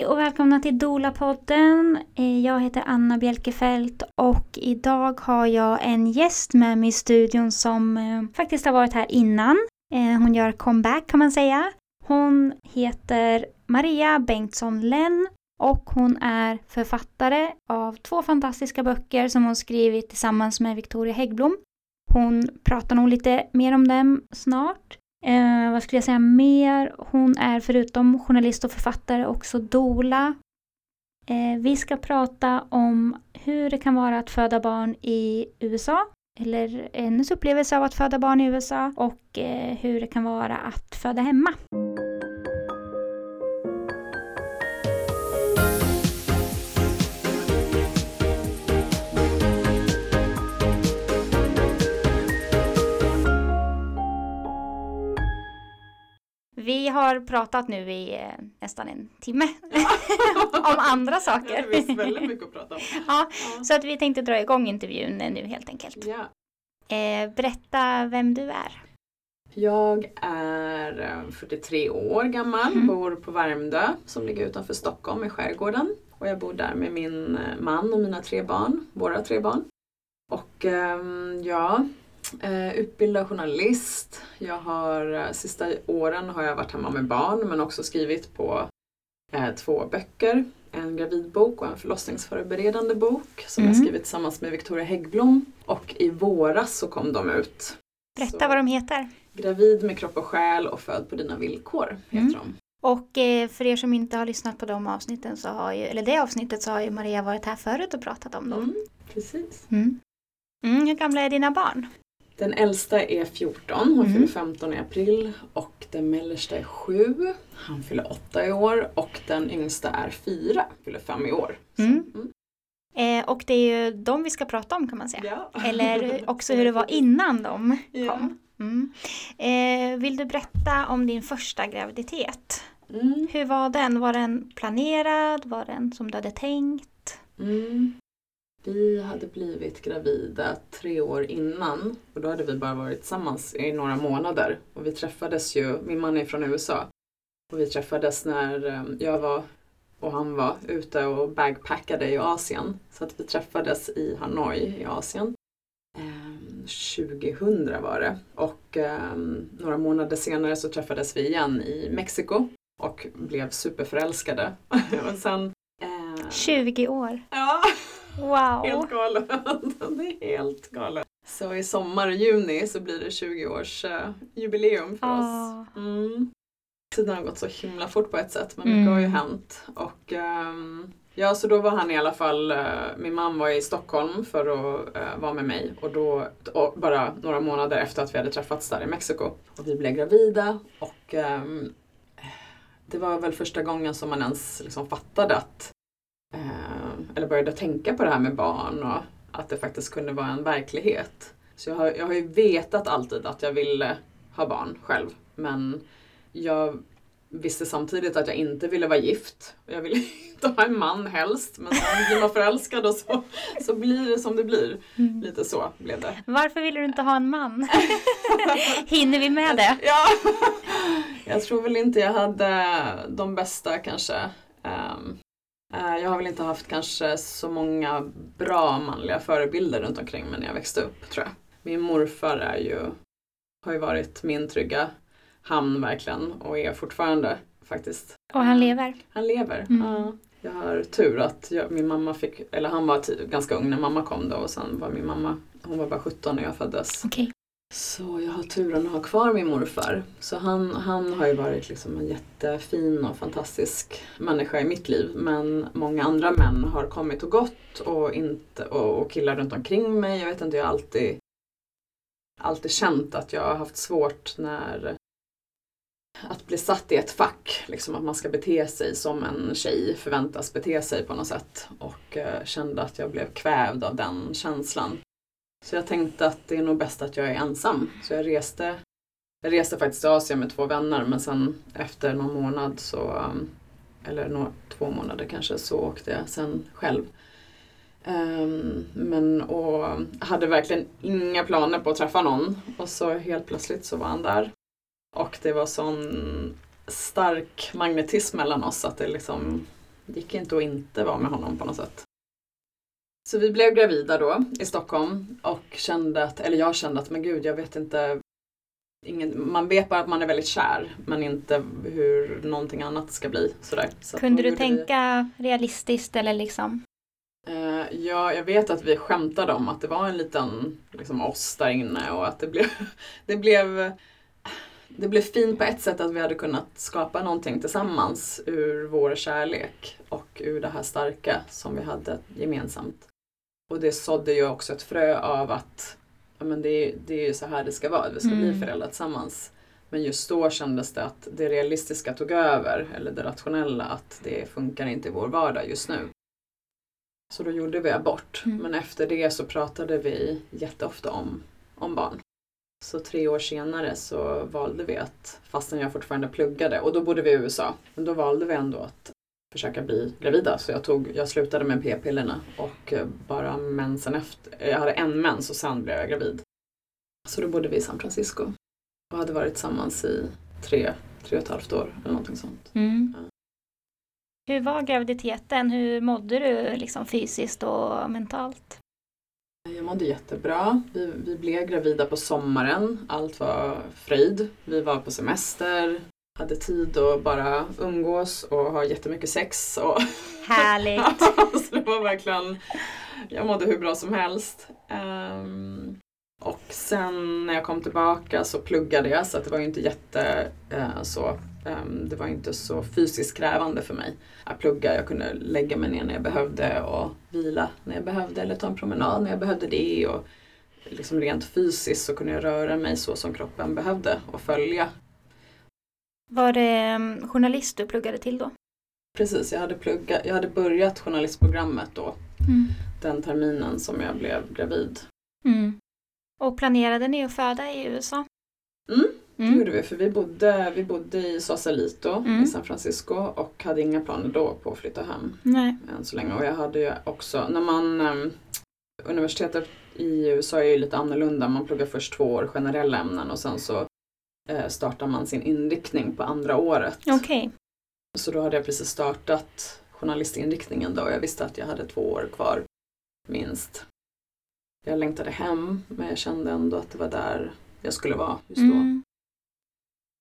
Hej och välkomna till Dola-podden. Eh, jag heter Anna Bjelkefelt och idag har jag en gäst med mig i studion som eh, faktiskt har varit här innan. Eh, hon gör comeback kan man säga. Hon heter Maria Bengtsson Lenn och hon är författare av två fantastiska böcker som hon skrivit tillsammans med Victoria Häggblom. Hon pratar nog lite mer om dem snart. Eh, vad skulle jag säga mer? Hon är förutom journalist och författare också dola. Eh, vi ska prata om hur det kan vara att föda barn i USA. Eller hennes upplevelse av att föda barn i USA och eh, hur det kan vara att föda hemma. Vi har pratat nu i eh, nästan en timme om andra Det saker. är visst väldigt mycket att prata om. Ja, Ja. så att vi tänkte dra igång intervjun eh, nu helt enkelt. Ja. Eh, berätta vem du är. Jag är eh, 43 år gammal, Mm. bor på Värmdö som ligger utanför Stockholm i skärgården. Och jag bor där med min eh, man och mina tre barn, våra tre barn. Och ehm, ja, eh, utbildad journalist. Jag har, eh, sista åren har jag varit hemma med barn men också skrivit på eh, två böcker. En gravidbok och en förlossningsförberedande bok som jag Mm. skrivit tillsammans med Victoria Häggblom. Och i våras så kom de ut. Berätta Så- vad de heter. Gravid med kropp och själ och född på dina villkor heter Mm. de. Och eh, för er som inte har lyssnat på de avsnitten så har ju, eller det avsnittet så har ju Maria varit här förut och pratat om dem. Mm, precis. Mm. Mm, hur gamla är dina barn? Den äldsta är 14, hon Mm. fyller 15 i april och den mellersta är 7, han fyller 8 i år och den yngsta är 4, fyller 5 i år. Så, Mm. mm. Eh, och det är ju de vi ska prata om kan man säga. Ja. Eller också hur det var innan de Ja. kom. Mm. Eh, vill du berätta om din första graviditet? Mm. Hur var den? Var den planerad? Var den som du hade tänkt? Vi hade blivit gravida tre år innan och då hade vi bara varit tillsammans i några månader. Och vi träffades ju, min man är från USA, och vi träffades när eh, jag var och han var ute och bagpackade i Asien. Så att vi träffades i Hanoi i Asien. Ehm, 2000 var det. Och ehm, några månader senare så träffades vi igen i Mexiko och blev superförälskade. och sen... eh, 20 år. Ja, Wow! helt galet. Det är helt galet. Så i sommar, i juni, så blir det 20 års eh, jubileum för Ah. oss. Mm. Tiden har gått så himla fort på ett sätt, men Mm. mycket har ju hänt. Och ehm, ja, så då var han i alla fall, eh, min man var i Stockholm för att eh, vara med mig och då, och bara några månader efter att vi hade träffats där i Mexiko. Och vi blev gravida och ehm, det var väl första gången som man ens liksom fattade att eh, eller började tänka på det här med barn och att det faktiskt kunde vara en verklighet. Så jag har, jag har ju vetat alltid att jag ville ha barn själv. Men jag visste samtidigt att jag inte ville vara gift. Jag ville inte ha en man helst. Men sen blir man förälskad och så, så blir det som det blir. Mm. Lite så blev det. Varför ville du inte ha en man? Hinner vi med det? Ja. Jag tror väl inte jag hade de bästa kanske. Ehm, eh, jag har väl inte haft kanske så många bra manliga förebilder runt omkring mig när jag växte upp tror jag. Min morfar är ju, har ju varit min trygga hamn verkligen och är fortfarande faktiskt. Och han lever. Han lever. Mm. Ja. Jag har tur att jag, min mamma fick, eller han var ti- ganska ung när mamma kom då och sen var min mamma, hon var bara 17 när jag föddes. Okej. Så jag har turen att ha kvar min morfar. Så han, han har ju varit liksom en jättefin och fantastisk människa i mitt liv. Men många andra män har kommit och gått och, inte, och, och killar runt omkring mig. Jag vet inte, jag har alltid, alltid känt att jag har haft svårt när att bli satt i ett fack. Liksom att man ska bete sig som en tjej förväntas bete sig på något sätt. Och eh, kände att jag blev kvävd av den känslan. Så jag tänkte att det är nog bäst att jag är ensam. Så jag reste, jag reste faktiskt till Asien med två vänner men sen efter någon månad så, um, eller nå- två månader kanske, så åkte jag sen själv. Um, men och hade verkligen inga planer på att träffa någon och så helt plötsligt så var han där. Och det var sån stark magnetism mellan oss att det liksom gick inte att inte vara med honom på något sätt. Så vi blev gravida då i Stockholm och kände att, eller jag kände att men gud jag vet inte ingen, man vet bara att man är väldigt kär men inte hur någonting annat ska bli. Sådär. Så Kunde du tänka vi... realistiskt eller liksom? Uh, ja, jag vet att vi skämtade om att det var en liten liksom, oss där inne och att det blev, det blev det blev fint på ett sätt att vi hade kunnat skapa någonting tillsammans ur vår kärlek och ur det här starka som vi hade gemensamt. Och det sådde ju också ett frö av att ja, men det, det är ju så här det ska vara, vi ska mm. bli föräldrar tillsammans. Men just då kändes det att det realistiska tog över, eller det rationella, att det funkar inte i vår vardag just nu. Så då gjorde vi abort. Mm. Men efter det så pratade vi jätteofta om, om barn. Så tre år senare så valde vi att, fastän jag fortfarande pluggade, och då bodde vi i USA, men då valde vi ändå att försöka bli gravida. Så jag, tog, jag slutade med p-pillerna och eh, bara mensen efter, jag hade en mens och sen blev jag gravid. Så då bodde vi i San Francisco och hade varit tillsammans i tre, tre och ett halvt år eller någonting sånt. Mm. Ja. Hur var graviditeten? Hur mådde du liksom fysiskt och mentalt? Jag mådde jättebra. Vi, vi blev gravida på sommaren. Allt var fröjd. Vi var på semester hade tid att bara umgås och ha jättemycket sex. Och Härligt! så det var verkligen, jag mådde hur bra som helst. Um, och sen när jag kom tillbaka så pluggade jag så det var ju inte jätte uh, så um, det var inte så fysiskt krävande för mig att plugga. Jag kunde lägga mig ner när jag behövde och vila när jag behövde eller ta en promenad när jag behövde det. Och liksom rent fysiskt så kunde jag röra mig så som kroppen behövde och följa var det mm, journalist du pluggade till då? Precis, jag hade, pluggat, jag hade börjat journalistprogrammet då. Mm. Den terminen som jag blev gravid. Mm. Och planerade ni att föda i USA? Mm, det mm. gjorde vi för vi bodde, vi bodde i Sausalito mm. i San Francisco och hade inga planer då på att flytta hem. Nej. Än så länge. Och jag hade ju också, när man um, Universitetet i USA är ju lite annorlunda. Man pluggar först två år generella ämnen och sen så startar man sin inriktning på andra året. Okay. Så då hade jag precis startat journalistinriktningen då och jag visste att jag hade två år kvar minst. Jag längtade hem men jag kände ändå att det var där jag skulle vara just då. Mm.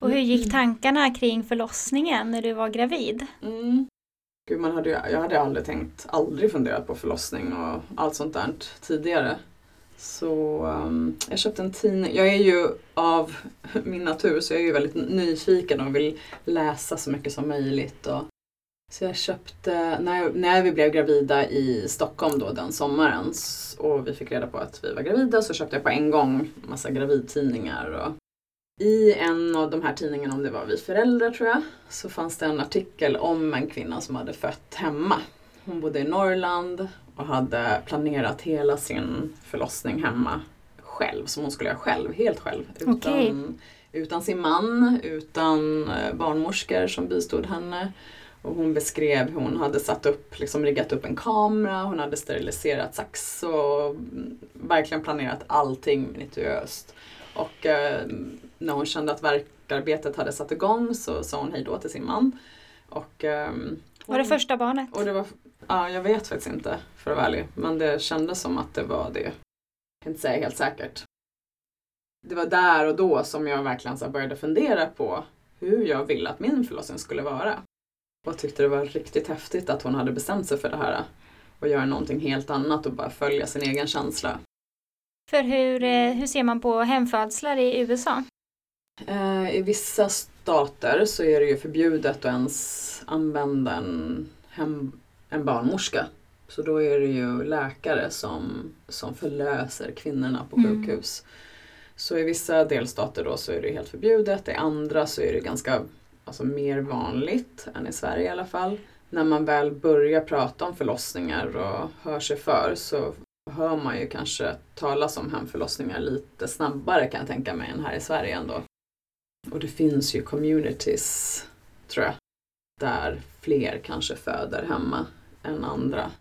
Och hur gick mm. tankarna kring förlossningen när du var gravid? Mm. Gud, man hade, jag hade aldrig tänkt, aldrig funderat på förlossning och allt sånt där tidigare. Så um, jag köpte en tidning. Jag är ju av min natur så jag är ju väldigt nyfiken och vill läsa så mycket som möjligt. Och, så jag köpte, när, jag, när vi blev gravida i Stockholm då den sommaren och vi fick reda på att vi var gravida så köpte jag på en gång massa gravidtidningar. Och I en av de här tidningarna, om det var Vi föräldrar tror jag, så fanns det en artikel om en kvinna som hade fött hemma. Hon bodde i Norrland och hade planerat hela sin förlossning hemma själv, som hon skulle göra själv, helt själv. Utan, okay. utan sin man, utan eh, barnmorskor som bistod henne. Och hon beskrev hur hon hade satt upp, liksom riggat upp en kamera, hon hade steriliserat sax och verkligen planerat allting minutiöst. Och eh, när hon kände att verkarbetet hade satt igång så sa hon hej då till sin man. Och, eh, var det första barnet? Och det var, ja, jag vet faktiskt inte för att vara ärlig. Men det kändes som att det var det. Jag kan inte säga helt säkert. Det var där och då som jag verkligen så började fundera på hur jag ville att min förlossning skulle vara. Och tyckte det var riktigt häftigt att hon hade bestämt sig för det här. Och göra någonting helt annat och bara följa sin egen känsla. För hur, eh, hur ser man på hemfödslar i USA? Eh, I vissa stater så är det ju förbjudet att ens använda en, hem, en barnmorska. Så då är det ju läkare som, som förlöser kvinnorna på mm. sjukhus. Så i vissa delstater då så är det helt förbjudet. I andra så är det ganska alltså, mer vanligt än i Sverige i alla fall. När man väl börjar prata om förlossningar och hör sig för så hör man ju kanske talas om hemförlossningar lite snabbare kan jag tänka mig än här i Sverige ändå. Och det finns ju communities, tror jag, där fler kanske föder hemma än andra.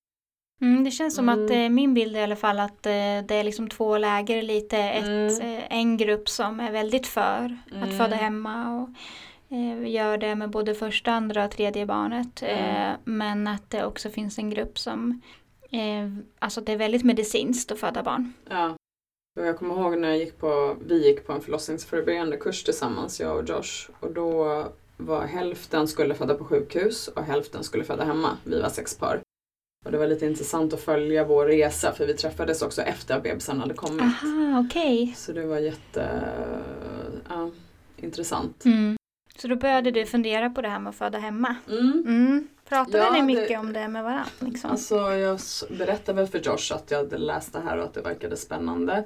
Mm, det känns som mm. att eh, min bild är i alla fall att eh, det är liksom två läger lite. Ett, mm. eh, en grupp som är väldigt för att föda mm. hemma och eh, gör det med både första, andra och tredje barnet. Mm. Eh, men att det också finns en grupp som, eh, alltså det är väldigt medicinskt att föda barn. Ja. Och jag kommer ihåg när jag gick på, vi gick på en förlossningsförberedande kurs tillsammans, jag och Josh. Och då var hälften skulle föda på sjukhus och hälften skulle föda hemma. Vi var sex par. Och det var lite intressant att följa vår resa för vi träffades också efter att bebisen hade kommit. Aha, okej. Så det var jätte ja, intressant. Mm. Så då började du fundera på det här med att föda hemma. Mm. Mm. Pratade Ja, ni det- mycket om det med varandra? Liksom? Alltså jag berättade väl för Josh att jag hade läst det här och att det verkade spännande.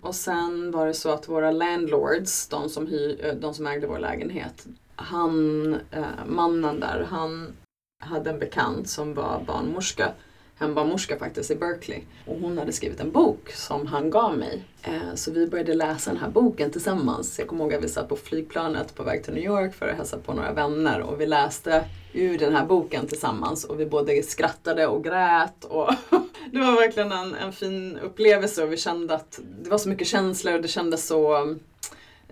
Och sen var det så att våra landlords, de som, hy, de som ägde vår lägenhet, han, eh, mannen där, han hade en bekant som var barnmorska, hembarnmorska faktiskt i Berkeley. Och hon hade skrivit en bok som han gav mig. Eh, så vi började läsa den här boken tillsammans. Jag kommer ihåg att vi satt på flygplanet på väg till New York för att hälsa på några vänner och vi läste ur den här boken tillsammans och vi både skrattade och grät. Och det var verkligen en, en fin upplevelse och vi kände att det var så mycket känslor och det kändes så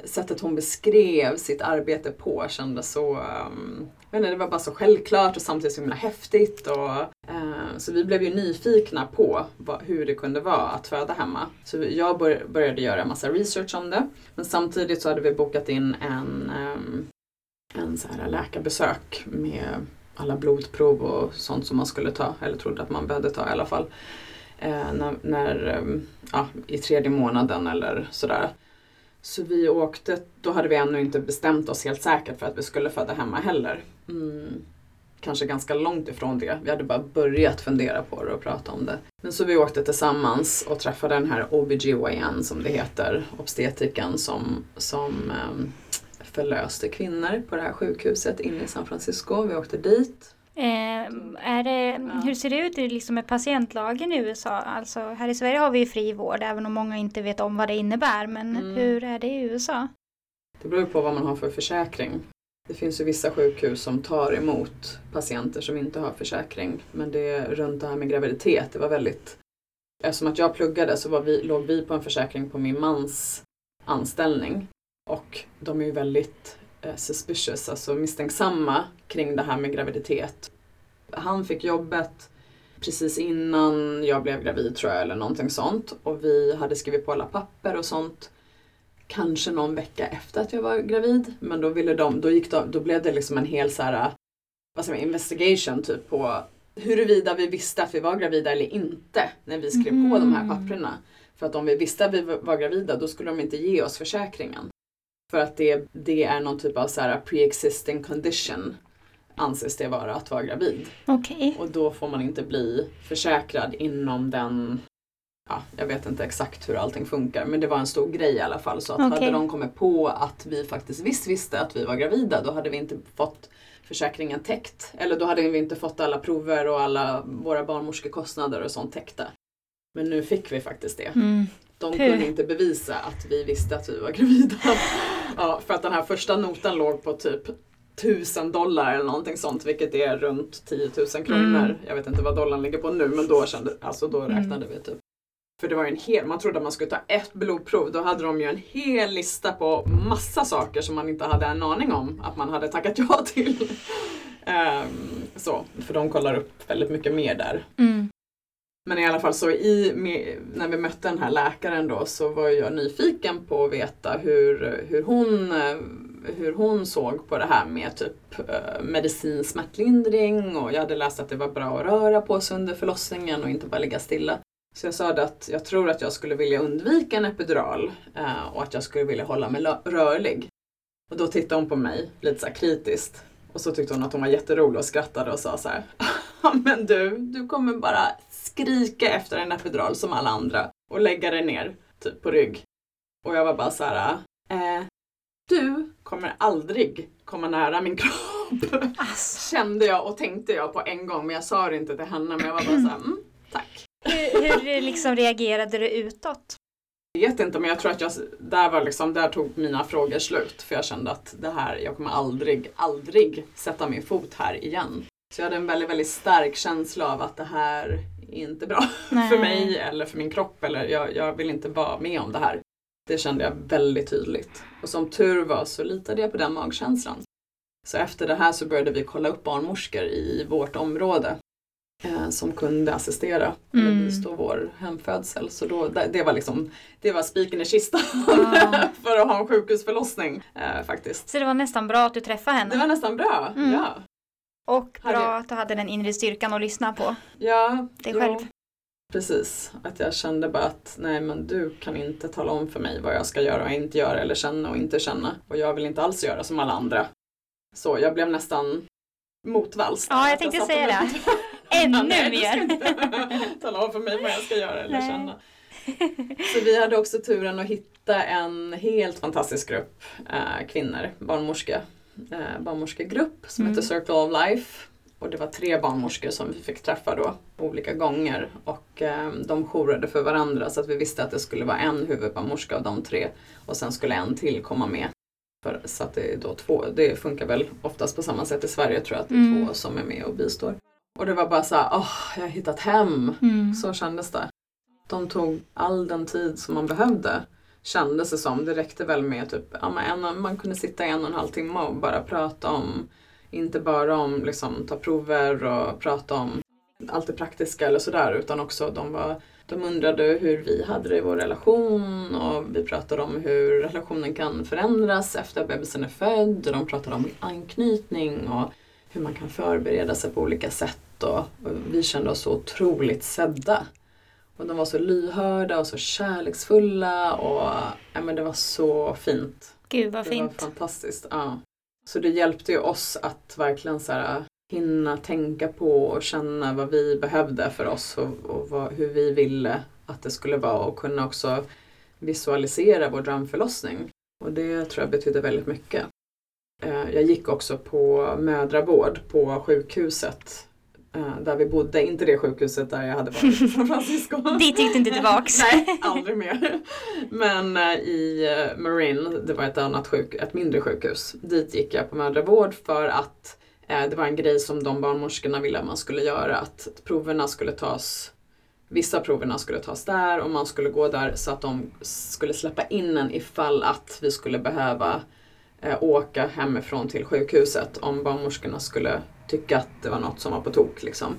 sättet hon beskrev sitt arbete på kändes så, um, jag vet inte, det var bara så självklart och samtidigt så himla häftigt. Och, uh, så vi blev ju nyfikna på vad, hur det kunde vara att föda hemma. Så jag bör, började göra en massa research om det. Men samtidigt så hade vi bokat in en, um, en så här läkarbesök med alla blodprov och sånt som man skulle ta, eller trodde att man behövde ta i alla fall. Uh, när, när, um, ja, I tredje månaden eller sådär. Så vi åkte, då hade vi ännu inte bestämt oss helt säkert för att vi skulle föda hemma heller. Mm, kanske ganska långt ifrån det. Vi hade bara börjat fundera på det och prata om det. Men så vi åkte tillsammans och träffade den här OBGYN som det heter, obstetriken som, som ehm, förlöste kvinnor på det här sjukhuset inne i San Francisco. Vi åkte dit. Eh, är det, Ja. Hur ser det ut i- liksom med patientlagen i USA? Alltså, här i Sverige har vi ju fri vård även om många inte vet om vad det innebär. Men Mm. hur är det i USA? Det beror på vad man har för försäkring. Det finns ju vissa sjukhus som tar emot patienter som inte har försäkring. Men det runt det här med graviditet, det var väldigt... Eftersom att jag pluggade så var vi, låg vi på en försäkring på min mans anställning. Och de är ju väldigt suspicious, alltså misstänksamma kring det här med graviditet. Han fick jobbet precis innan jag blev gravid tror jag, eller någonting sånt. Och vi hade skrivit på alla papper och sånt kanske någon vecka efter att jag var gravid. Men då, ville de, då, gick de, då blev det liksom en hel så här, vad säger man, investigation typ på huruvida vi visste att vi var gravida eller inte när vi skrev på de här Mhm. papperna. För att om vi visste att vi var gravida då skulle de inte ge oss försäkringen. För att det, det är någon typ av så här pre-existing condition anses det vara att vara gravid. Okej. Och då får man inte bli försäkrad inom den Ja, jag vet inte exakt hur allting funkar men det var en stor grej i alla fall. Så att Okej. hade de kommit på att vi faktiskt visst visste att vi var gravida då hade vi inte fått försäkringen täckt. Eller då hade vi inte fått alla prover och alla våra barnmorskekostnader och sånt täckta. Men nu fick vi faktiskt det. Mm. De kunde inte bevisa att vi visste att vi var gravida. ja, för att den här första notan låg på typ tusen dollar eller någonting sånt vilket är runt 10 000 kronor. Mm. Jag vet inte vad dollarn ligger på nu men då, kände, alltså då Mm. räknade vi typ. För det var ju en hel, man trodde att man skulle ta ett blodprov, då hade de ju en hel lista på massa saker som man inte hade en aning om att man hade tackat ja till. Ehm, så, för de kollar upp väldigt mycket mer där. Mm. Men i alla fall så i, när vi mötte den här läkaren då så var jag nyfiken på att veta hur, hur, hon, eh, hur hon såg på det här med typ eh, medicinsk smärtlindring och jag hade läst att det var bra att röra på sig under förlossningen och inte bara ligga stilla. Så jag sa att jag tror att jag skulle vilja undvika en epidural eh, och att jag skulle vilja hålla mig rörlig. Och då tittade hon på mig lite så här kritiskt. Och så tyckte hon att hon var jätterolig och skrattade och sa så här. Ja men du, du kommer bara skrika efter en epidural som alla andra och lägga dig ner typ på rygg. Och jag var bara så här. Eh, du kommer aldrig komma nära min kropp. Alltså, Kände jag och tänkte jag på en gång men jag sa det inte till henne men jag var bara så här, mm, tack. hur hur liksom reagerade du utåt? Jag vet inte men jag tror att jag, där var liksom, där tog mina frågor slut. För jag kände att det här, jag kommer aldrig, aldrig sätta min fot här igen. Så jag hade en väldigt, väldigt stark känsla av att det här är inte bra Nej. för mig eller för min kropp. Eller jag, jag vill inte vara med om det här. Det kände jag väldigt tydligt. Och som tur var så litade jag på den magkänslan. Så efter det här så började vi kolla upp barnmorskor i vårt område eh, som kunde assistera eller Mm. bistå vår hemfödsel. Så då, det, det var liksom, det var spiken i kistan Ja. för att ha en sjukhusförlossning eh, faktiskt. Så det var nästan bra att du träffade henne. Det var nästan bra, Mm. ja. Och bra Hade- att du hade den inre styrkan att lyssna på Ja, dig jo, själv. Precis, att jag kände bara att nej men du kan inte tala om för mig vad jag ska göra och inte göra eller känna och inte känna. Och jag vill inte alls göra som alla andra. Så jag blev nästan motvalls. Ja, jag tänkte satte säga det. Ännu nej, du ska mer. inte tala om för mig vad jag ska göra eller Nej. känna. Så vi hade också turen att hitta en helt fantastisk grupp eh, kvinnor, barnmorska, eh, barnmorskegrupp som Mm. heter Circle of Life. Och det var tre barnmorskor som vi fick träffa då olika gånger och eh, de jourade för varandra så att vi visste att det skulle vara en huvudbarnmorska av de tre och sen skulle en till komma med. För, så att det är då två, det funkar väl oftast på samma sätt i Sverige tror jag att det är Mm. två som är med och bistår. Och det var bara så här, åh, jag har hittat hem. Mm. Så kändes det. De tog all den tid som man behövde. Kändes det som. Det räckte väl med typ, ja, man, en, man kunde sitta en och en halv timme och bara prata om, inte bara om liksom ta prover och prata om allt det praktiska eller sådär utan också de var de undrade hur vi hade det i vår relation och vi pratade om hur relationen kan förändras efter att bebisen är född och de pratade om anknytning och hur man kan förbereda sig på olika sätt och, och vi kände oss så otroligt sedda. Och de var så lyhörda och så kärleksfulla och ja, men det var så fint. Gud vad Det fint. var fantastiskt. Ja. Så det hjälpte ju oss att verkligen så här, hinna tänka på och känna vad vi behövde för oss och, och vad, hur vi ville att det skulle vara och kunna också visualisera vår drömförlossning. Och det tror jag betydde väldigt mycket. Eh, Jag gick också på mödravård på sjukhuset där vi bodde, inte det sjukhuset där jag hade varit i San Francisco. Dit gick du inte tillbaks. Nej, aldrig mer. Men eh, i eh, Marin, det var ett annat sjuk, ett mindre sjukhus, dit gick jag på mödravård för att eh, det var en grej som de barnmorskorna ville att man skulle göra, att proverna skulle tas Vissa proverna skulle tas där och man skulle gå där så att de skulle släppa in en ifall att vi skulle behöva eh, åka hemifrån till sjukhuset om barnmorskorna skulle tycka att det var något som var på tok. Liksom.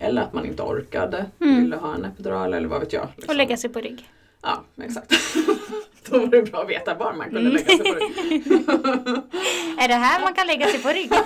Eller att man inte orkade, Mm. ville ha en epidural eller vad vet jag. liksom. Och lägga sig på rygg. Ja, exakt. Då var det bra att veta var man kunde lägga sig på rygg. Är det här man kan lägga sig på rygg?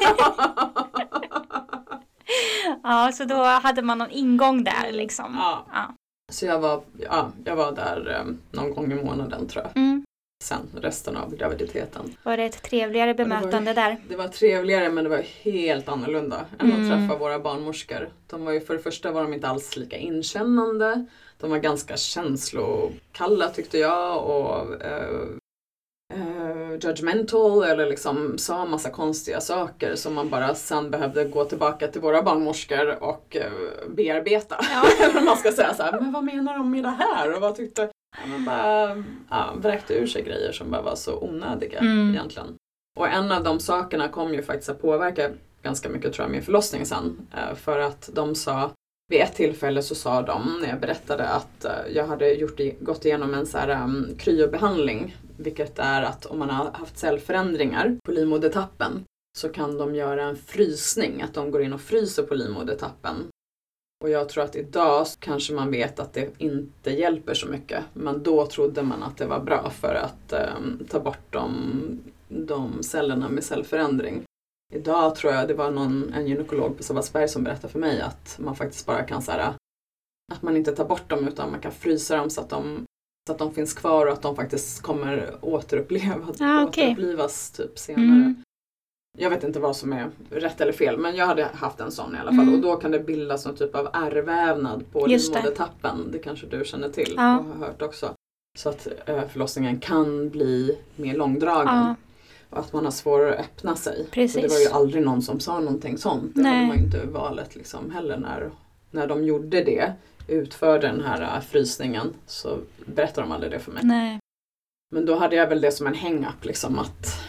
ja, så då hade man någon ingång där liksom. Ja. Ja. Så jag var, ja, jag var där eh, någon gång i månaden tror jag. Mm. Sen resten av graviditeten. Var det ett trevligare bemötande där? Det var trevligare men det var helt annorlunda än Mm. att träffa våra barnmorskor. De var ju, för det första var de inte alls lika inkännande. De var ganska känslokalla tyckte jag och eh, eh, judgmental eller liksom sa massa konstiga saker som man bara sen behövde gå tillbaka till våra barnmorskor och eh, bearbeta. vad man ska säga så här, men vad menar de med det här? Och vad tyckte... Man bara ja, vräkte ur sig grejer som bara var så onödiga Mm. egentligen. Och en av de sakerna kom ju faktiskt att påverka ganska mycket tror jag min förlossning sen. Eh, För att de sa, vid ett tillfälle så sa de när jag berättade att eh, jag hade gjort, gått igenom en så här um, kryobehandling. Vilket är att om man har haft cellförändringar på livmodertappen så kan de göra en frysning, att de går in och fryser på livmodertappen. Och jag tror att idag kanske man vet att det inte hjälper så mycket. Men då trodde man att det var bra för att ehm, ta bort de, de cellerna med cellförändring. Idag tror jag det var någon, en gynekolog på Sabbatsberg som berättade för mig att man faktiskt bara kan så här, att man inte tar bort dem utan man kan frysa dem så att de, så att de finns kvar och att de faktiskt kommer återupplevas, Ah, okej. återupplivas typ senare. Mm. Jag vet inte vad som är rätt eller fel men jag hade haft en sån i alla fall Mm. och då kan det bildas någon typ av ärrvävnad på Just det. livmodertappen. Det kanske du känner till Ja. och har hört också. Så att eh, förlossningen kan bli mer långdragen Ja, och att man har svårare att öppna sig. Precis. Och det var ju aldrig någon som sa någonting sånt. Det Nej. hade man ju inte valet liksom heller när, när de gjorde det, utförde den här äh, frysningen så berättade de aldrig det för mig. nej. Men då hade jag väl det som en hang-up liksom att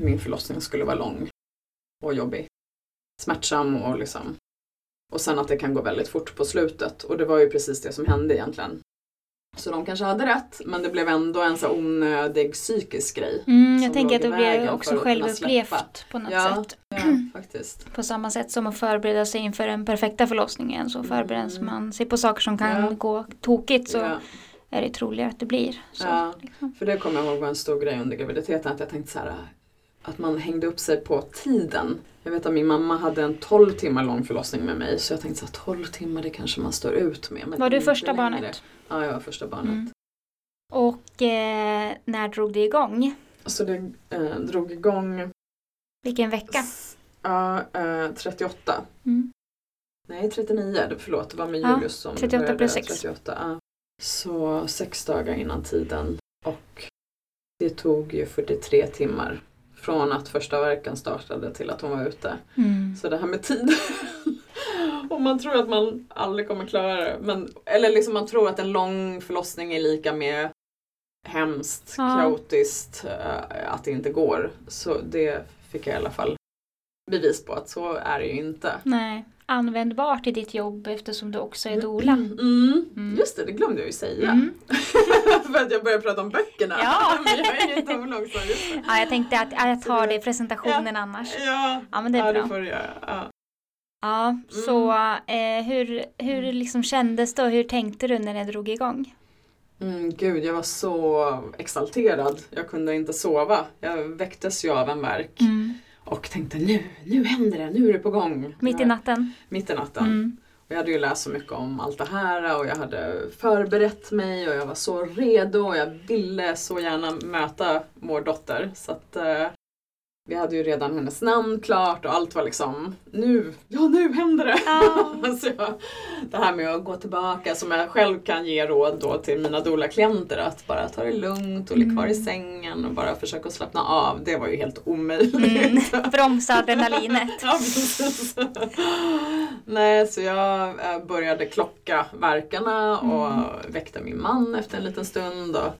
min förlossning skulle vara lång och jobbig. Smärtsam och liksom och sen att det kan gå väldigt fort på slutet och det var ju precis det som hände egentligen. Så de kanske hade rätt men det blev ändå en så onödig psykisk grej. Mm, jag tänker att det vägen också självupplevt på något Ja, sätt. ja faktiskt. På samma sätt som att förbereda sig inför den perfekta förlossningen så förbereder Mm. man sig på saker som kan Ja. gå tokigt så är det troligare att det blir så. Liksom. För det kommer jag ihåg var en stor grej under graviditeten att jag tänkte så här att man hängde upp sig på tiden. Jag vet att min mamma hade en 12 timmar lång förlossning med mig så jag tänkte här 12 timmar det kanske man står ut med. Men Var du första längre. barnet? Ja, jag var första barnet. Mm. Och eh, när drog det igång? Så det eh, drog igång Vilken vecka? ja, eh, 38. Mm. Nej, 39. det- Förlåt, det var med Ja, Julius som 38 började plus sex. 38. Ja. Så sex dagar innan tiden. Och det tog ju 43 timmar. Från att första verken startade till att hon var ute. Mm. Så det här med tid. och man tror att man aldrig kommer klara det. Men, eller liksom man tror att en lång förlossning är lika med hemskt, Ja. kaotiskt, eh, att det inte går. Så det fick jag i alla fall bevis på att så är det ju inte. Nej, användbart i ditt jobb eftersom du också är doula. Mm. Mm. Just det, det glömde jag ju säga. Mm. För att jag började prata om böckerna. Ja. Men jag är ingen doula också. Ja, jag tänkte att jag tar det- i presentationen annars. Ja, Ja, men det är ja, bra. det får du göra. Ja. Ja, så eh, hur, hur liksom kändes det och hur tänkte du när det drog igång? Mm, gud, jag var så exalterad. Jag kunde inte sova. Jag väcktes ju av en verk och tänkte nu, nu händer det, nu är det på gång. Mitt i natten? Mitt i natten. Mm. Och jag hade ju läst så mycket om allt det här och jag hade förberett mig och jag var så redo och jag ville så gärna möta vår dotter. Så att eh, vi hade ju redan hennes namn klart och allt var liksom nu, ja nu händer det! Ja. så jag, det här med att gå tillbaka som jag själv kan ge råd då till mina doula-klienter att bara ta det lugnt och ligga kvar i Mm. sängen och bara försöka slappna av. Det var ju helt omöjligt. Mm. Bromsa adrenalinet. Ja, precis. Nej, så jag eh, började klocka verkarna och Mm. väckte min man efter en liten stund. Och,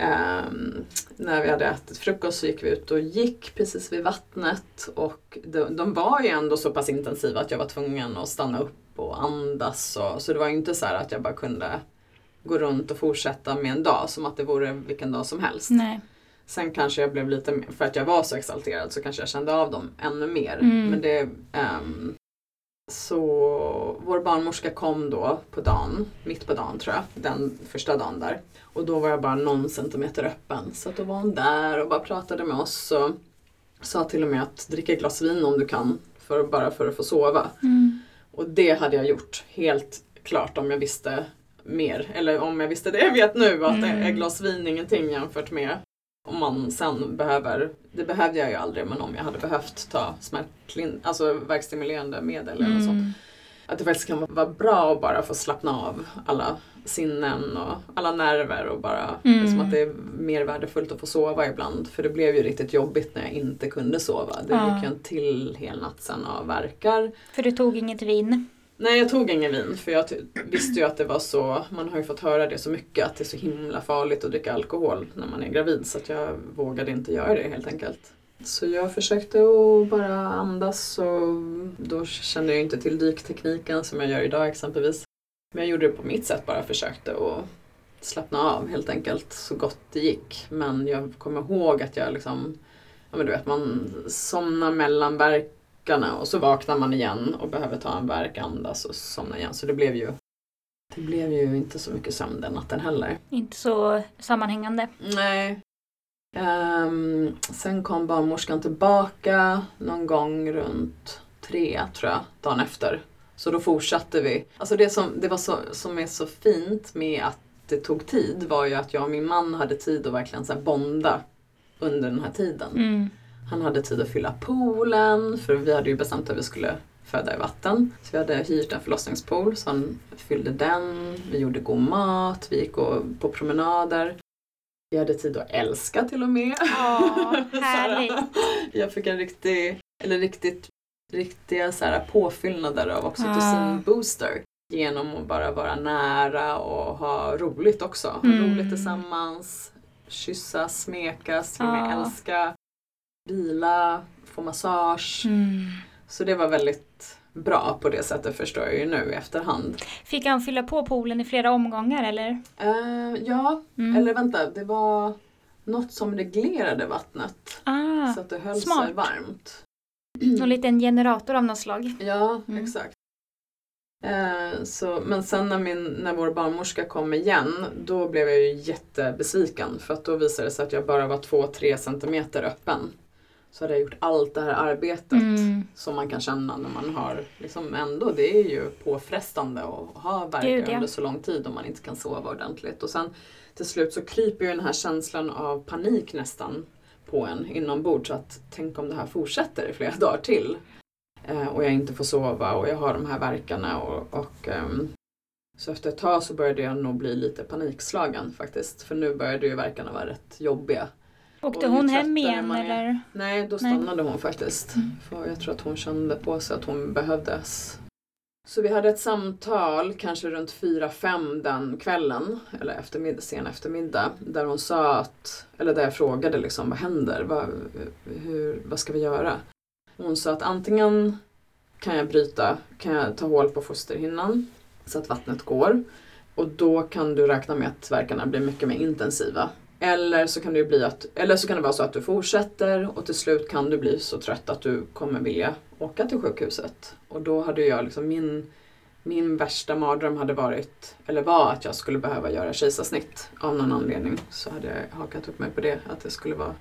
ehm, när vi hade ätit frukost så gick vi ut och gick precis vid vattnet och de, de var ju ändå så pass intensiva att jag var tvungen att stanna upp och andas. Och, så det var ju inte så att jag bara kunde gå runt och fortsätta med en dag som att det vore vilken dag som helst. Nej. Sen kanske jag blev lite, för att jag var så exalterad så kanske jag kände av dem ännu mer. Mm. Men det, ehm, så vår barnmorska kom då på dagen, mitt på dagen tror jag, den första dagen där. Och då var jag bara någon centimeter öppen. Så att då var hon där och bara pratade med oss och sa till och med att dricka ett glas vin om du kan, för, bara för att få sova. Mm. Och det hade jag gjort helt klart om jag visste mer. Eller om jag visste det jag vet nu att Mm. ett glas vin är ingenting jämfört med om man sen behöver, det behövde jag ju aldrig men om jag hade behövt ta smärtlin, alltså värkstimulerande medel eller sånt. Mm. Att det faktiskt kan vara bra att bara få slappna av alla sinnen och alla nerver och bara Mm. liksom att det är mer värdefullt att få sova ibland. För det blev ju riktigt jobbigt när jag inte kunde sova. Det Ja. gick ju en till hel natt sen av verkar. För du tog inget vin? Nej, jag tog ingen vin för jag visste ju att det var så, man har ju fått höra det så mycket att det är så himla farligt att dricka alkohol när man är gravid så att jag vågade inte göra det helt enkelt. Så jag försökte att bara andas och då kände jag inte till dyktekniken som jag gör idag exempelvis. Men jag gjorde det på mitt sätt, bara försökte att slappna av helt enkelt så gott det gick. Men jag kommer ihåg att jag liksom, ja men du vet man somnar mellan verkarna och så vaknar man igen och behöver ta en verk, andas och somna igen. Så det blev ju det blev ju inte så mycket sömn den natten heller. Inte så sammanhängande? Nej. Ehm, sen kom barnmorskan tillbaka någon gång runt tre, tror jag, dagen efter. Så då fortsatte vi. Alltså det som, det var så, som är så fint med att det tog tid var ju att jag och min man hade tid att verkligen så bonda under den här tiden. Mm. Han hade tid att fylla poolen, för vi hade ju bestämt att vi skulle föda i vatten. Så vi hade hyrt en förlossningspool, så han fyllde den. Vi gjorde god mat, vi gick på promenader. Vi hade tid att älska till och med. Så härligt. Jag fick en riktig, eller riktigt, riktiga så här påfyllnader av oxytocin-booster. Genom att bara vara nära och ha roligt också. Ha Mm. roligt tillsammans, kyssas, smekas, till och med Ja. älska, vila, få massage. Mm. Så det var väldigt, bra på det sättet förstår jag ju nu i efterhand. Fick han fylla på poolen i flera omgångar eller? Uh, ja, mm. eller vänta, det var något som reglerade vattnet. Ah, så att det höll smart. sig varmt. Någon liten generator av något slag. Ja, mm. exakt. Eh, så, men sen när, min, när vår barnmorska kom igen, då blev jag ju jättebesviken. För att då visade det sig att jag bara var 2-3 centimeter öppen. Så hade jag gjort allt det här arbetet mm. som man kan känna när man har, liksom ändå, det är ju påfrestande att ha värk under så lång tid om man inte kan sova ordentligt. Och sen till slut så kryper ju den här känslan av panik nästan på en inombords. Att tänk om det här fortsätter i flera dagar till. Eh, och jag inte får sova och jag har de här verkarna och, och um, så efter ett tag så började jag nog bli lite panikslagen faktiskt. För nu började ju verkarna vara rätt jobbiga. Åkte hon hem igen eller? Nej, då stannade Nej. hon faktiskt. Mm. För jag tror att hon kände på sig att hon behövdes. Så vi hade ett samtal, kanske runt 4-5 den kvällen, eller eftermiddag, sen eftermiddag, där hon sa att, eller där jag frågade liksom, vad händer? Vad, hur, vad ska vi göra? Hon sa att antingen kan jag bryta, kan jag ta hål på fosterhinnan så att vattnet går och då kan du räkna med att verkarna blir mycket mer intensiva. Eller så kan det bli att, eller så kan det vara så att du fortsätter och till slut kan du bli så trött att du kommer vilja åka till sjukhuset. Och då hade jag liksom min, min värsta mardröm hade varit, eller var att jag skulle behöva göra kejsarsnitt av någon anledning. Så hade jag hakat upp mig på det, att det skulle vara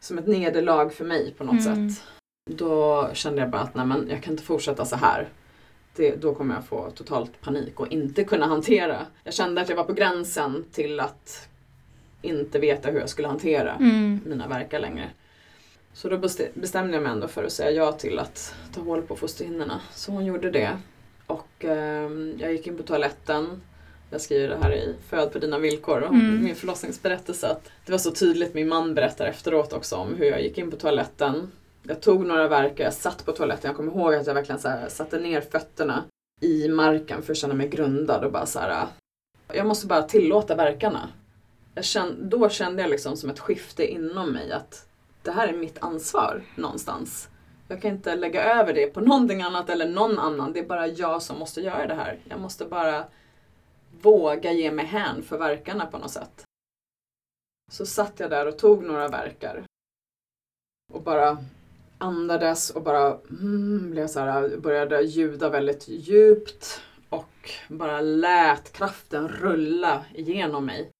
som ett nederlag för mig på något mm. sätt. Då kände jag bara att nej men jag kan inte fortsätta så här. Det, då kommer jag få totalt panik och inte kunna hantera. Jag kände att jag var på gränsen till att inte veta hur jag skulle hantera mm. mina verkar längre. Så då bestämde jag mig ändå för att säga ja till att ta hål på fosterhinnorna. Så hon gjorde det. Och eh, jag gick in på toaletten. Jag skriver det här i Föd på dina villkor och mm. min förlossningsberättelse. Att det var så tydligt, min man berättar efteråt också om hur jag gick in på toaletten. Jag tog några verkar, jag satt på toaletten. Jag kommer ihåg att jag verkligen så här, satte ner fötterna i marken för att känna mig grundad och bara så här. Jag måste bara tillåta verkarna kände, då kände jag liksom som ett skifte inom mig att det här är mitt ansvar någonstans. Jag kan inte lägga över det på någonting annat eller någon annan. Det är bara jag som måste göra det här. Jag måste bara våga ge mig hän för verkarna på något sätt. Så satt jag där och tog några verkar. Och bara andades och bara mm, blev så här, började ljuda väldigt djupt och bara lät kraften rulla igenom mig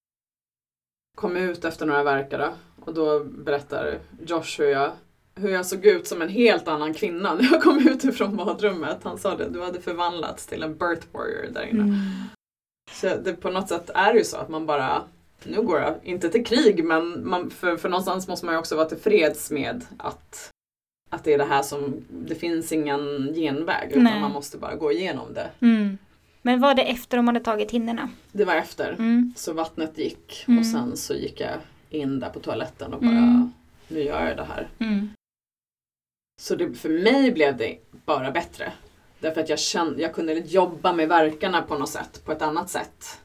kom ut efter några verkare och då berättar Josh hur jag, hur jag såg ut som en helt annan kvinna när jag kom ut ifrån badrummet. Han sa det, du hade förvandlats till en birth warrior där inne. Mm. Så det, på något sätt är det ju så att man bara, nu går jag inte till krig men man, för, för någonstans måste man ju också vara tillfreds med att att det är det här som, det finns ingen genväg utan Nej. man måste bara gå igenom det. Mm. Men var det efter de hade tagit hinnorna? Det var efter. Mm. Så vattnet gick mm. och sen så gick jag in där på toaletten och bara, mm. nu gör jag det här. Mm. Så det, för mig blev det bara bättre. Därför att jag, kände, jag kunde jobba med verkarna på något sätt, på ett annat sätt.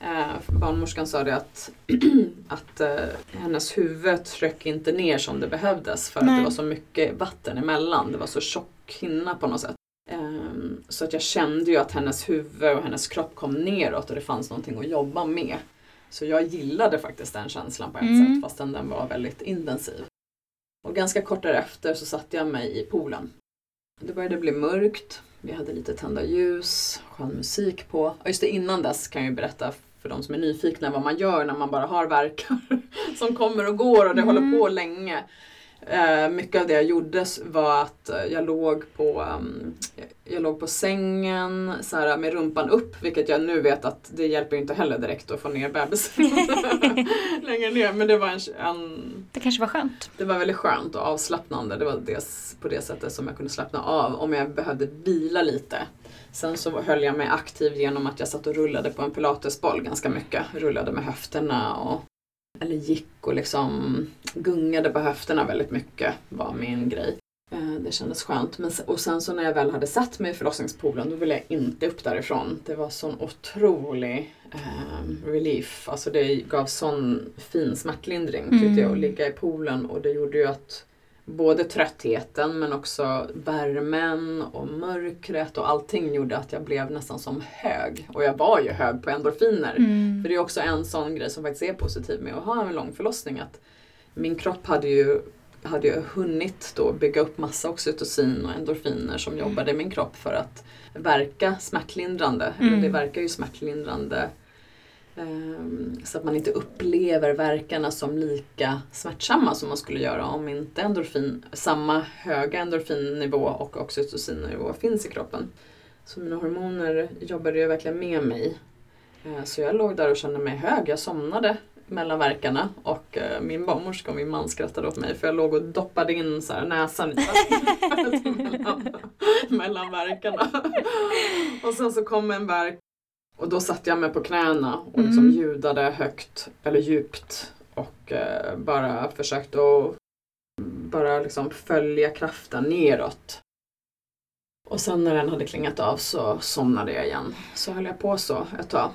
Eh, barnmorskan sa det att, att eh, hennes huvud tryck inte ner som det behövdes för Nej. att det var så mycket vatten emellan. Det var så tjock hinna på något sätt. Um, så att jag kände ju att hennes huvud och hennes kropp kom neråt och det fanns någonting att jobba med. Så jag gillade faktiskt den känslan på ett mm. sätt fastän den var väldigt intensiv. Och ganska kort därefter så satte jag mig i poolen. Det började bli mörkt, vi hade lite tända ljus, skön musik på. Och just det, innan dess kan jag ju berätta för de som är nyfikna vad man gör när man bara har verkar som kommer och går och det mm. håller på länge. Eh, mycket av det jag gjorde var att eh, jag låg på, um, jag låg på sängen så här, med rumpan upp, vilket jag nu vet att det hjälper inte heller direkt att få ner bebisen längre ner. Men det var en, en, Det kanske var skönt? Det var väldigt skönt och avslappnande. Det var det, på det sättet som jag kunde slappna av om jag behövde vila lite. Sen så höll jag mig aktiv genom att jag satt och rullade på en pilatesboll ganska mycket. Rullade med höfterna och eller gick och liksom gungade på höfterna väldigt mycket var min grej. Eh, det kändes skönt. Men, och sen så när jag väl hade satt mig i förlossningspoolen då ville jag inte upp därifrån. Det var sån otrolig eh, relief. Alltså det gav sån fin smärtlindring tyckte mm. jag att ligga i poolen och det gjorde ju att både tröttheten men också värmen och mörkret och allting gjorde att jag blev nästan som hög. Och jag var ju hög på endorfiner. Mm. För det är också en sån grej som faktiskt är positiv med att ha en lång förlossning. Att min kropp hade ju, hade ju hunnit då bygga upp massa oxytocin och endorfiner som jobbade i min kropp för att verka smärtlindrande. Mm. Eller det verkar ju smärtlindrande Ehm, så att man inte upplever verkarna som lika smärtsamma som man skulle göra om inte endorfin, samma höga endorfinnivå och oxytocinnivå finns i kroppen. Så mina hormoner jobbade ju verkligen med mig. Ehm, så jag låg där och kände mig hög. Jag somnade mellan verkarna och eh, min barnmorska och min man skrattade åt mig för jag låg och doppade in så här näsan i mellan, mellan verkarna. Och sen så kom en verk och då satte jag mig på knäna och liksom Mm. ljudade högt eller djupt och eh, bara försökte att bara liksom följa kraften neråt. Och sen när den hade klingat av så somnade jag igen. Så höll jag på så ett tag.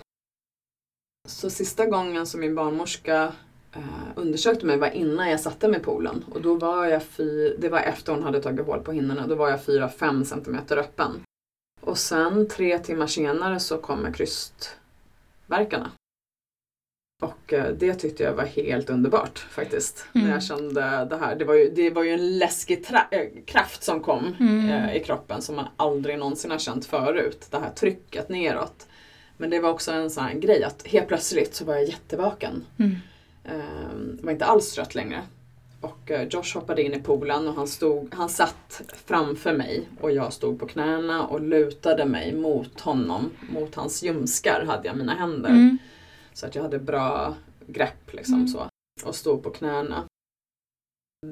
Så sista gången som min barnmorska eh, undersökte mig var innan jag satte mig i poolen. Och då var jag fy, det var efter hon hade tagit hål på hinnorna, då var jag 4-5 centimeter öppen. Och sen tre timmar senare så kommer krystverkarna. Och eh, det tyckte jag var helt underbart faktiskt. Mm. När jag kände det här. Det var ju, det var ju en läskig äh, kraft som kom Mm. eh, i kroppen som man aldrig någonsin har känt förut. Det här trycket neråt. Men det var också en sån här grej att helt plötsligt så var jag jättevaken. Mm. Eh, var inte alls trött längre. Och eh, Josh hoppade in i poolen och han, stod, han satt framför mig och jag stod på knäna och lutade mig mot honom. Mot hans ljumskar hade jag mina händer. Mm. Så att jag hade bra grepp liksom Mm. så. Och stod på knäna.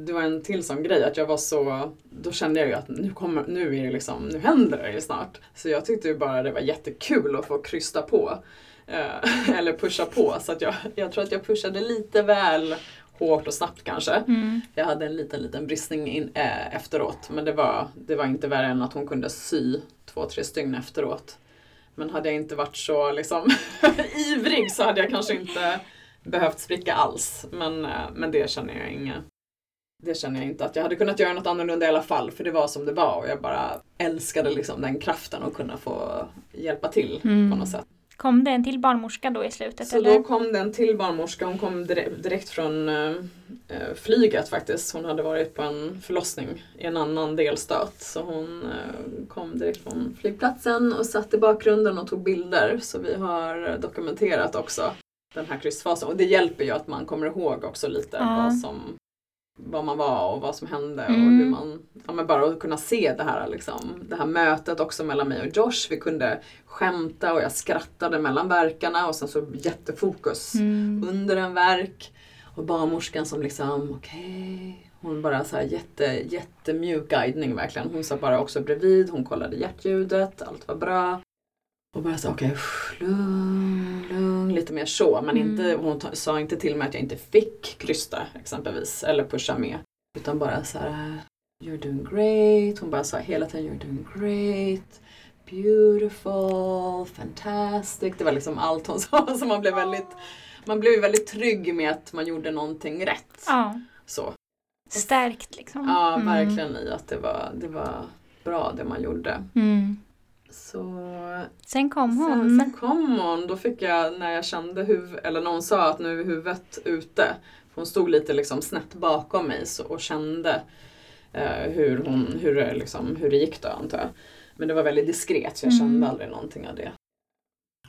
Det var en till sån grej att jag var så, då kände jag ju att nu kommer, nu är det liksom, nu händer det ju snart. Så jag tyckte ju bara det var jättekul att få krysta på. Eh, eller pusha på. Så att jag, jag tror att jag pushade lite väl hårt och snabbt kanske. Mm. Jag hade en liten, liten bristning in, eh, efteråt. Men det var, det var inte värre än att hon kunde sy två, tre stygn efteråt. Men hade jag inte varit så liksom ivrig så hade jag kanske inte behövt spricka alls. Men, eh, men det känner jag inget. Det känner jag inte att jag hade kunnat göra något annorlunda i alla fall. För det var som det var och jag bara älskade liksom den kraften att kunna få hjälpa till Mm. på något sätt. Kom det en till barnmorska då i slutet? Så eller? då kom det en till barnmorska, hon kom dire- direkt från eh, eh, flyget faktiskt. Hon hade varit på en förlossning i en annan delstat. Så hon eh, kom direkt från flygplatsen och satt i bakgrunden och tog bilder. Så vi har dokumenterat också den här krystfasen. Och det hjälper ju att man kommer ihåg också lite Ja. vad som vad man var och vad som hände och Mm. hur man, ja men bara att kunna se det här liksom, det här mötet också mellan mig och Josh. Vi kunde skämta och jag skrattade mellan verkarna och sen så jättefokus Mm. under en verk. Och barnmorskan som liksom, okej. Hon bara så här jätte, jättemjuk guidning verkligen. Hon sa bara också bredvid, hon kollade hjärtljudet, allt var bra. Och bara så okej, lugn, lugn, lite mer så. Men Mm. inte, hon sa inte till mig att jag inte fick krysta exempelvis, eller pusha med. Utan bara så här, you're doing great. Hon bara sa hela tiden, you're doing great. Beautiful, fantastic. Det var liksom allt hon sa. Så man blev väldigt, man blev väldigt trygg med att man gjorde någonting rätt. Ja, Så. stärkt liksom. Ja, Mm. verkligen i att det var, det var bra det man gjorde. Mm. Så Sen kom hon. Sen, sen kom hon, då fick jag när jag kände huvudet, eller någon sa att nu är huvudet ute. Hon stod lite liksom snett bakom mig så, och kände eh, hur, hon, hur, liksom, hur det gick då antar jag. Men det var väldigt diskret så jag Mm. kände aldrig någonting av det.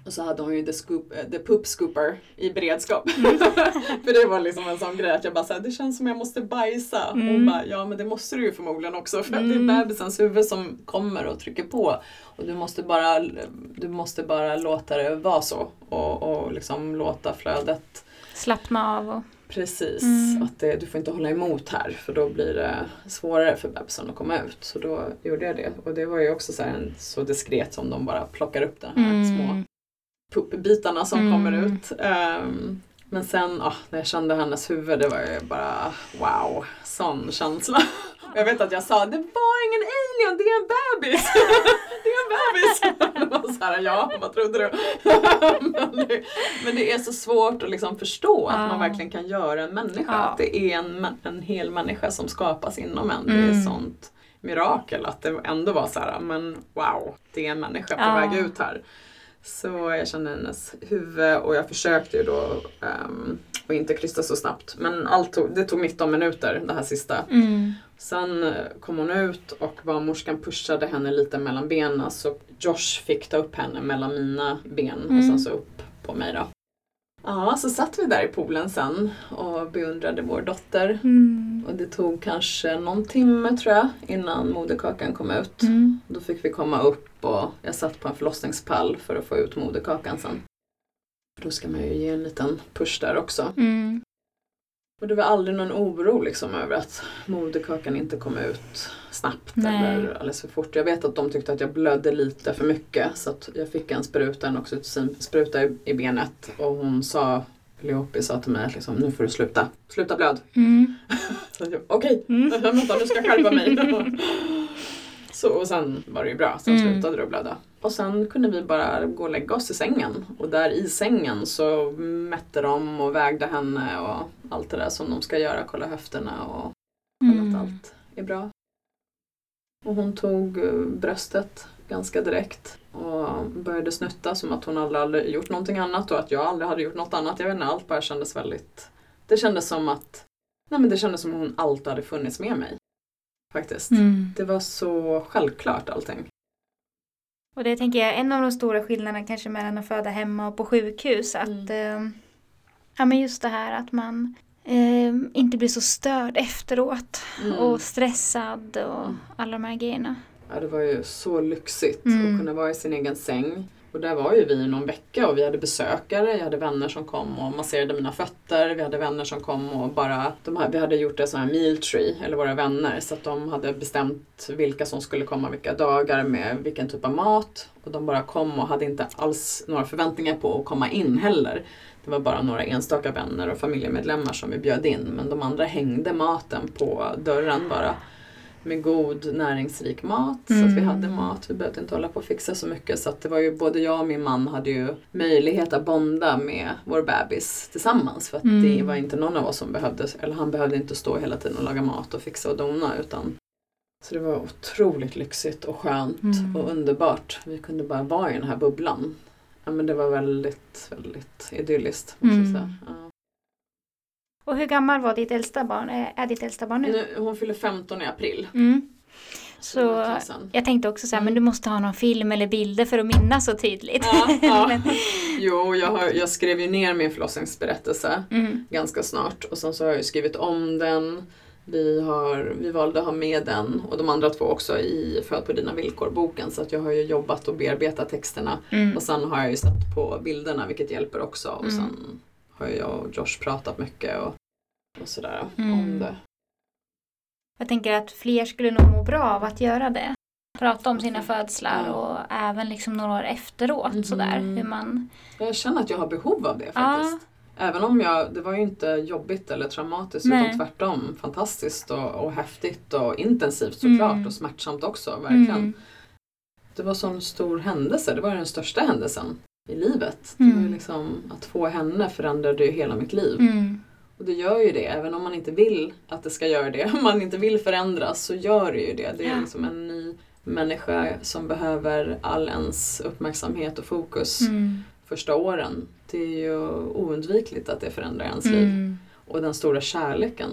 Och så hade hon ju the, scoop, eh, the poop scooper i beredskap. Mm. För det var liksom en sån grej att jag bara såhär, det känns som jag måste bajsa. Hon Mm. bara, ja men det måste du ju förmodligen också för att det Mm. är bebisens huvud som kommer och trycker på. Och du måste bara, du måste bara låta det vara så och, och liksom låta flödet Slappna av och... Precis, Mm. att det, du får inte hålla emot här för då blir det svårare för bebisen att komma ut. Så då gjorde jag det. Och det var ju också så, här så diskret som de bara plockar upp de här små Mm. Puppbitarna som Mm. kommer ut. Ehm, men sen ah, när jag kände hennes huvud, det var ju bara wow, sån känsla. Och jag vet att jag sa, det var ingen alien, det är en bebis! det är en bebis! Var så såhär, ja vad trodde du? men, det, men det är så svårt att liksom förstå att man verkligen kan göra en människa. Ja. Att det är en, en hel människa som skapas inom en. Det är Mm. sånt mirakel att det ändå var så här, men wow, det är en människa på Ja. väg ut här. Så jag kände hennes huvud och jag försökte ju då um, och inte krysta så snabbt. Men allt tog, det tog 19 minuter det här sista. Mm. Sen eh, kom hon ut och barnmorskan pushade henne lite mellan benen så Josh fick ta upp henne mellan mina ben och Mm. sen så upp på mig då. Ja, så satt vi där i poolen sen och beundrade vår dotter. Mm. Och det tog kanske någon timme tror jag innan moderkakan kom ut. Mm. Då fick vi komma upp och jag satt på en förlossningspall för att få ut moderkakan sen. Då ska man ju ge en liten push där också. Mm. Och det var aldrig någon oro liksom över att moderkakan inte kom ut snabbt Nej. eller alldeles för fort. Jag vet att de tyckte att jag blödde lite för mycket så att jag fick en spruta, en oxytocinspruta i, i benet och hon sa, Leopi sa till mig att liksom, nu får du sluta, sluta blöd. Mm. Okej, Mm. vänta nu ska jag skärpa mig. Så, och sen var det ju bra, sen Mm. slutade det att blöda. Och sen kunde vi bara gå och lägga oss i sängen. Och där i sängen så mätte de och vägde henne och allt det där som de ska göra, kolla höfterna och Mm. att allt är bra. Och hon tog eh, bröstet ganska direkt och började snutta som att hon aldrig hade gjort någonting annat och att jag aldrig hade gjort något annat. Jag vet inte, allt bara kändes väldigt... Det kändes som att... Nej men det kändes som att hon alltid hade funnits med mig. Faktiskt. Mm. Det var så självklart allting. Och det tänker jag är en av de stora skillnaderna kanske mellan att föda hemma och på sjukhus. Att, Mm. eh, ja men just det här att man eh, inte blir så störd efteråt Mm. och stressad och Mm. alla de här grejerna. Ja, det var ju så lyxigt Mm. att kunna vara i sin egen säng. Och där var ju vi i någon vecka och vi hade besökare, jag hade vänner som kom och masserade mina fötter, vi hade vänner som kom och bara, här, vi hade gjort ett sån här meal tree, eller våra vänner, så att de hade bestämt vilka som skulle komma vilka dagar med vilken typ av mat. Och de bara kom och hade inte alls några förväntningar på att komma in heller. Det var bara några enstaka vänner och familjemedlemmar som vi bjöd in, men de andra hängde maten på dörren bara med god näringsrik mat. Så att vi Mm. hade mat, vi behövde inte hålla på och fixa så mycket. Så att det var ju både jag och min man hade ju möjlighet att bonda med vår bebis tillsammans. För att Mm. det var inte någon av oss som behövde, eller han behövde inte stå hela tiden och laga mat och fixa och dona. Utan, så det var otroligt lyxigt och skönt Mm. och underbart. Vi kunde bara vara i den här bubblan. Ja men det var väldigt, väldigt idylliskt. Måste Mm. säga. Ja. Och hur gammal var ditt äldsta barn? Är, ditt äldsta barn nu? Nu, hon fyller 15 i april. Mm. Så jag tänkte också så här, Mm. men du måste ha någon film eller bilder för att minnas så tydligt. Ja, ja. Men- Jo, jag, har, jag skrev ju ner min förlossningsberättelse mm. ganska snart och sen så har jag ju skrivit om den. Vi, har, vi valde att ha med den och de andra två också i Föd på dina villkor-boken så att jag har ju jobbat och bearbetat texterna Mm. och sen har jag ju sett på bilderna vilket hjälper också och Mm. sen har jag och Josh pratat mycket och, och sådär Mm. om det. Jag tänker att fler skulle nog må bra av att göra det. Prata om sina födslar Ja. och även liksom några år efteråt sådär. Hur man... Jag känner att jag har behov av det Ja. Även om jag, det var ju inte jobbigt eller traumatiskt Nej. utan tvärtom fantastiskt och, och häftigt och intensivt såklart Mm. och smärtsamt också, verkligen. Mm. Det var sån stor händelse, det var den största händelsen i livet. Det var Mm. liksom, att få henne förändrade ju hela mitt liv. Mm. Och det gör ju det, även om man inte vill att det ska göra det. Om man inte vill förändras så gör det ju det. Det är liksom en ny människa som behöver all ens uppmärksamhet och fokus Mm. Första åren. Det är ju oundvikligt att det förändrar ens liv. Mm. Och den stora kärleken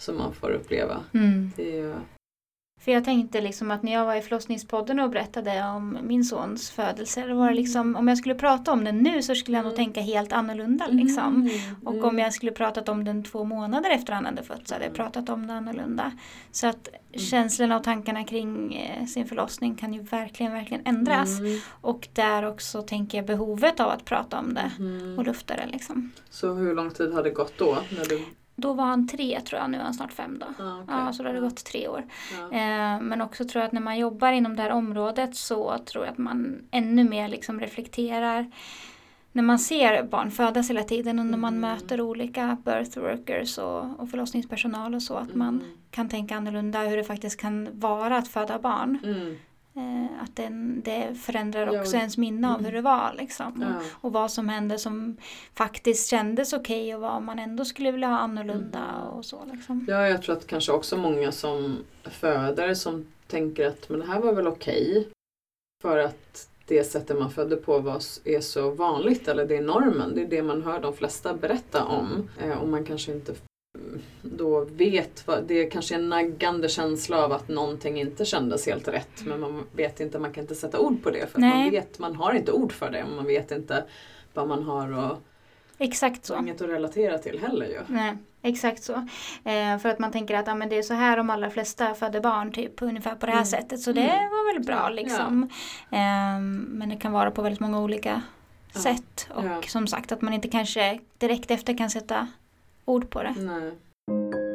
som man får uppleva. Mm. Det är ju... För jag tänkte liksom att när jag var i förlossningspodden och berättade om min sons födelse, var det liksom, om jag skulle prata om den nu så skulle jag nog Mm. tänka helt annorlunda liksom. Och Mm. om jag skulle pratat om den två månader efter han hade fötts så hade jag Mm. pratat om det annorlunda. Så att känslorna och tankarna kring eh, sin förlossning kan ju verkligen, verkligen ändras. Mm. Och där också tänker jag behovet av att prata om det Mm. och lufta det liksom. Så hur lång tid har det gått då? När du... Då var han tre tror jag, nu är han snart fem då. Ah, okej. Ja, så då har det gått tre år. Ja. Eh, men också tror jag att när man jobbar inom det här området så tror jag att man ännu mer liksom reflekterar när man ser barn födas hela tiden och när man Mm. möter olika birth workers och, och förlossningspersonal och så att man Mm. kan tänka annorlunda hur det faktiskt kan vara att föda barn. Mm. Eh, att den, det förändrar Ja, också och- ens minne av mm. hur det var. Liksom. Ja. Och vad som hände som faktiskt kändes okej och vad man ändå skulle vilja ha annorlunda Mm. och så. Liksom. Ja, jag tror att kanske också många som föder som tänker att men det här var väl okej. För att det sättet man födde på var, är så vanligt eller det är normen. Det är det man hör de flesta berätta om. Eh, och man kanske inte då vet vad, det är kanske en naggande känsla av att någonting inte kändes helt rätt men man vet inte, man kan inte sätta ord på det för man vet, man har inte ord för det och man vet inte vad man har och Exakt så. inget att relatera till heller ju. Nej, exakt så. Eh, för att man tänker att ah, men det är så här de allra flesta föder barn, typ ungefär på det här Mm. sättet. Så det Mm. var väl bra Ja, liksom. Ehm, men det kan vara på väldigt många olika Ja. sätt. Och Ja. som sagt att man inte kanske direkt efter kan sätta ord på det. Nej.